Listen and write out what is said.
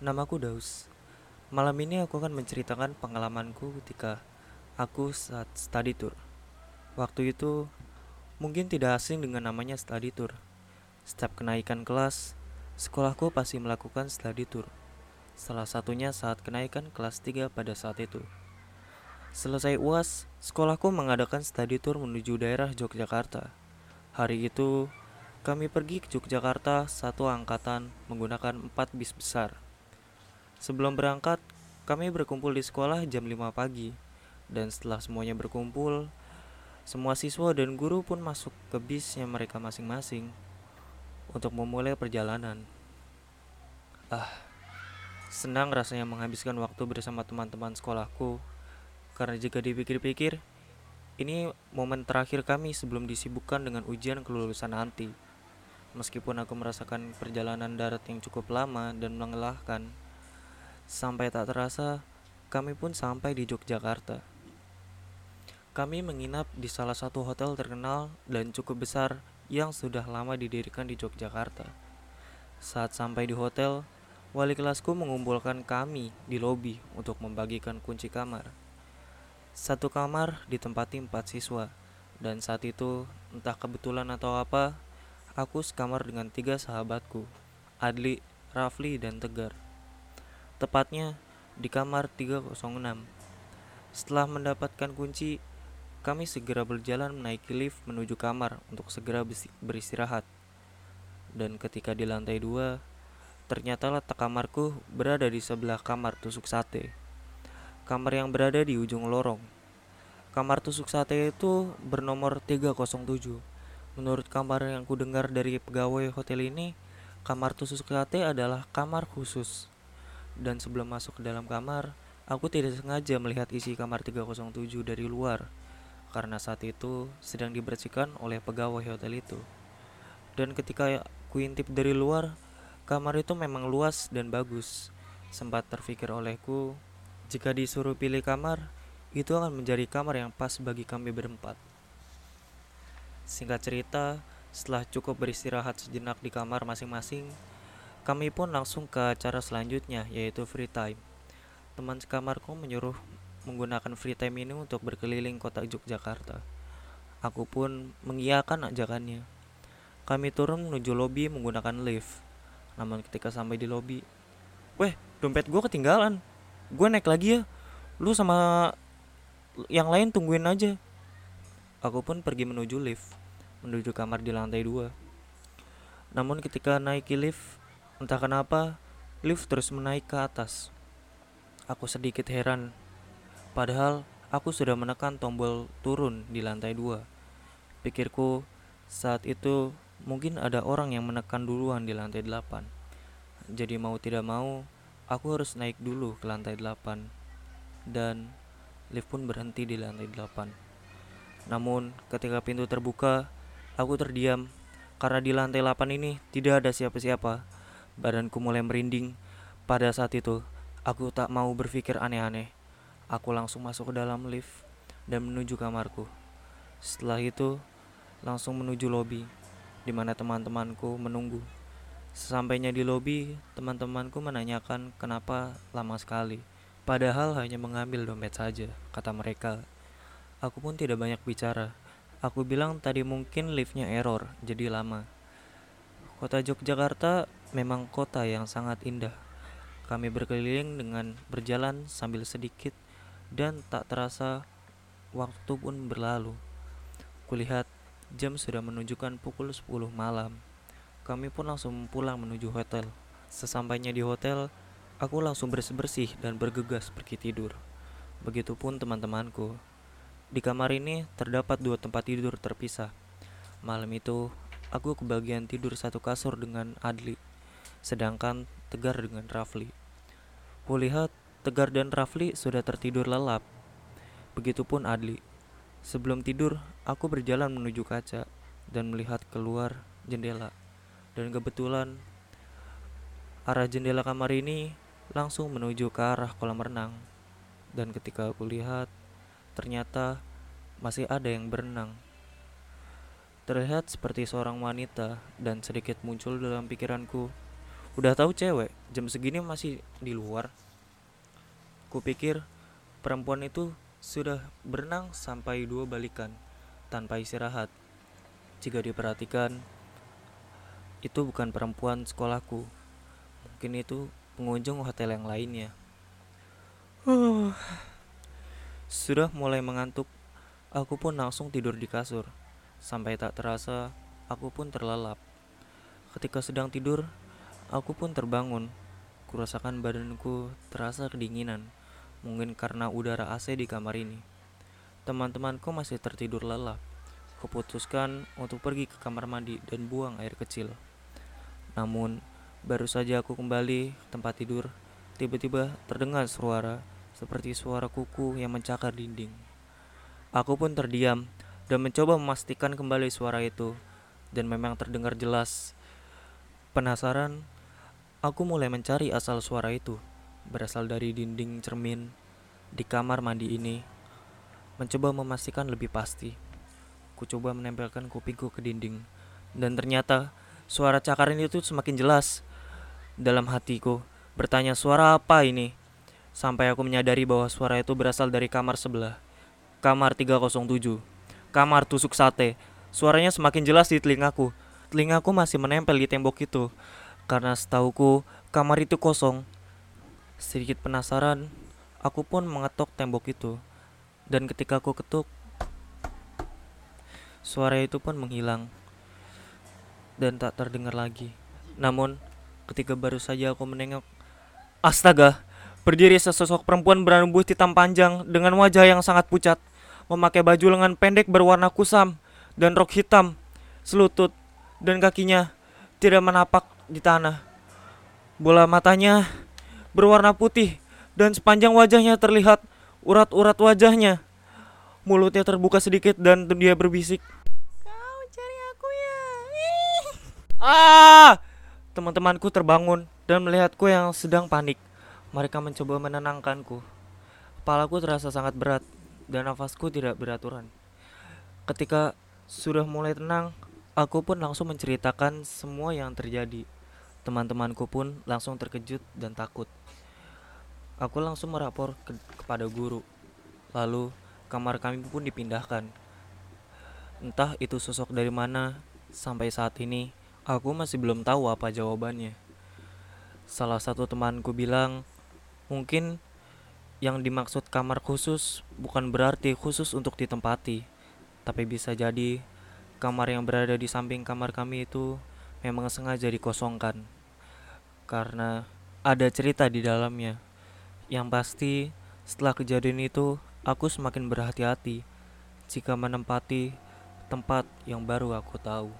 Namaku Daus. Malam ini aku akan menceritakan pengalamanku ketika aku saat study tour. Waktu itu mungkin tidak asing dengan namanya study tour. Setiap kenaikan kelas, sekolahku pasti melakukan study tour. Salah satunya saat kenaikan kelas 3 pada saat itu. Selesai UAS, sekolahku mengadakan study tour menuju daerah Yogyakarta. Hari itu, kami pergi ke Yogyakarta satu angkatan menggunakan empat bis besar. Sebelum berangkat, kami berkumpul di sekolah jam 5 pagi. Dan setelah semuanya berkumpul, semua siswa dan guru pun masuk ke bisnya mereka masing-masing untuk memulai perjalanan. Ah, senang rasanya menghabiskan waktu bersama teman-teman sekolahku. Karena jika dipikir-pikir, ini momen terakhir kami sebelum disibukkan dengan ujian kelulusan nanti. Meskipun aku merasakan perjalanan darat yang cukup lama dan melelahkan, Sampai tak terasa, kami pun sampai di Yogyakarta. Kami menginap di salah satu hotel terkenal dan cukup besar yang sudah lama didirikan di Yogyakarta. Saat sampai di hotel, wali kelasku mengumpulkan kami di lobi untuk membagikan kunci kamar. Satu kamar ditempati empat siswa, dan saat itu entah kebetulan atau apa, aku sekamar dengan tiga sahabatku, Adli, Rafli, dan Tegar tepatnya di kamar 306. Setelah mendapatkan kunci, kami segera berjalan menaiki lift menuju kamar untuk segera beristirahat. Dan ketika di lantai dua, ternyata letak kamarku berada di sebelah kamar tusuk sate. Kamar yang berada di ujung lorong. Kamar tusuk sate itu bernomor 307. Menurut kamar yang ku dengar dari pegawai hotel ini, kamar tusuk sate adalah kamar khusus dan sebelum masuk ke dalam kamar, aku tidak sengaja melihat isi kamar 307 dari luar karena saat itu sedang dibersihkan oleh pegawai hotel itu. Dan ketika ku intip dari luar, kamar itu memang luas dan bagus. Sempat terfikir olehku, jika disuruh pilih kamar, itu akan menjadi kamar yang pas bagi kami berempat. Singkat cerita, setelah cukup beristirahat sejenak di kamar masing-masing, kami pun langsung ke acara selanjutnya yaitu free time. Teman sekamarku menyuruh menggunakan free time ini untuk berkeliling kota Yogyakarta. Aku pun mengiyakan ajakannya. Kami turun menuju lobi menggunakan lift. Namun ketika sampai di lobi, weh, dompet gue ketinggalan. Gue naik lagi ya. Lu sama yang lain tungguin aja. Aku pun pergi menuju lift, menuju kamar di lantai dua. Namun ketika naik lift, Entah kenapa, lift terus menaik ke atas. Aku sedikit heran, padahal aku sudah menekan tombol turun di lantai dua. Pikirku, saat itu mungkin ada orang yang menekan duluan di lantai delapan. Jadi mau tidak mau, aku harus naik dulu ke lantai delapan. Dan lift pun berhenti di lantai delapan. Namun, ketika pintu terbuka, aku terdiam karena di lantai 8 ini tidak ada siapa-siapa Badanku mulai merinding. Pada saat itu, aku tak mau berpikir aneh-aneh. Aku langsung masuk ke dalam lift dan menuju kamarku. Setelah itu, langsung menuju lobi, di mana teman-temanku menunggu. Sesampainya di lobi, teman-temanku menanyakan kenapa lama sekali. Padahal hanya mengambil dompet saja, kata mereka. Aku pun tidak banyak bicara. Aku bilang tadi mungkin liftnya error, jadi lama. Kota Yogyakarta memang kota yang sangat indah. Kami berkeliling dengan berjalan sambil sedikit dan tak terasa waktu pun berlalu. Kulihat jam sudah menunjukkan pukul 10 malam. Kami pun langsung pulang menuju hotel. Sesampainya di hotel, aku langsung bersih-bersih dan bergegas pergi tidur. Begitupun teman-temanku. Di kamar ini terdapat dua tempat tidur terpisah. Malam itu, aku kebagian tidur satu kasur dengan Adli sedangkan Tegar dengan Rafli. Kulihat Tegar dan Rafli sudah tertidur lelap. Begitupun Adli. Sebelum tidur, aku berjalan menuju kaca dan melihat keluar jendela. Dan kebetulan arah jendela kamar ini langsung menuju ke arah kolam renang. Dan ketika aku lihat, ternyata masih ada yang berenang. Terlihat seperti seorang wanita dan sedikit muncul dalam pikiranku Udah tahu cewek, jam segini masih di luar. Kupikir perempuan itu sudah berenang sampai dua balikan tanpa istirahat. Jika diperhatikan, itu bukan perempuan sekolahku. Mungkin itu pengunjung hotel yang lainnya. Huh. Sudah mulai mengantuk, aku pun langsung tidur di kasur. Sampai tak terasa, aku pun terlelap. Ketika sedang tidur, aku pun terbangun. Kurasakan badanku terasa kedinginan, mungkin karena udara AC di kamar ini. Teman-temanku masih tertidur lelap. Kuputuskan untuk pergi ke kamar mandi dan buang air kecil. Namun, baru saja aku kembali tempat tidur, tiba-tiba terdengar suara seperti suara kuku yang mencakar dinding. Aku pun terdiam dan mencoba memastikan kembali suara itu, dan memang terdengar jelas. Penasaran, Aku mulai mencari asal suara itu, berasal dari dinding cermin di kamar mandi ini. Mencoba memastikan lebih pasti. Ku coba menempelkan kupingku ke dinding, dan ternyata suara cakaran itu semakin jelas. Dalam hatiku, bertanya suara apa ini? Sampai aku menyadari bahwa suara itu berasal dari kamar sebelah. Kamar 307. Kamar tusuk sate. Suaranya semakin jelas di telingaku. Telingaku masih menempel di tembok itu. Karena setauku kamar itu kosong. Sedikit penasaran, aku pun mengetok tembok itu. Dan ketika aku ketuk, suara itu pun menghilang dan tak terdengar lagi. Namun, ketika baru saja aku menengok, astaga, berdiri sesosok perempuan berambut hitam panjang dengan wajah yang sangat pucat, memakai baju lengan pendek berwarna kusam dan rok hitam, selutut, dan kakinya tidak menapak di tanah. Bola matanya berwarna putih dan sepanjang wajahnya terlihat urat-urat wajahnya. Mulutnya terbuka sedikit dan dia berbisik. Kau cari aku ya. Ah! Teman-temanku terbangun dan melihatku yang sedang panik. Mereka mencoba menenangkanku. Kepalaku terasa sangat berat dan nafasku tidak beraturan. Ketika sudah mulai tenang, Aku pun langsung menceritakan semua yang terjadi. Teman-temanku pun langsung terkejut dan takut. Aku langsung merapor ke kepada guru. Lalu kamar kami pun dipindahkan. Entah itu sosok dari mana, sampai saat ini aku masih belum tahu apa jawabannya. Salah satu temanku bilang, mungkin yang dimaksud kamar khusus bukan berarti khusus untuk ditempati, tapi bisa jadi kamar yang berada di samping kamar kami itu memang sengaja dikosongkan karena ada cerita di dalamnya. Yang pasti, setelah kejadian itu, aku semakin berhati-hati jika menempati tempat yang baru aku tahu.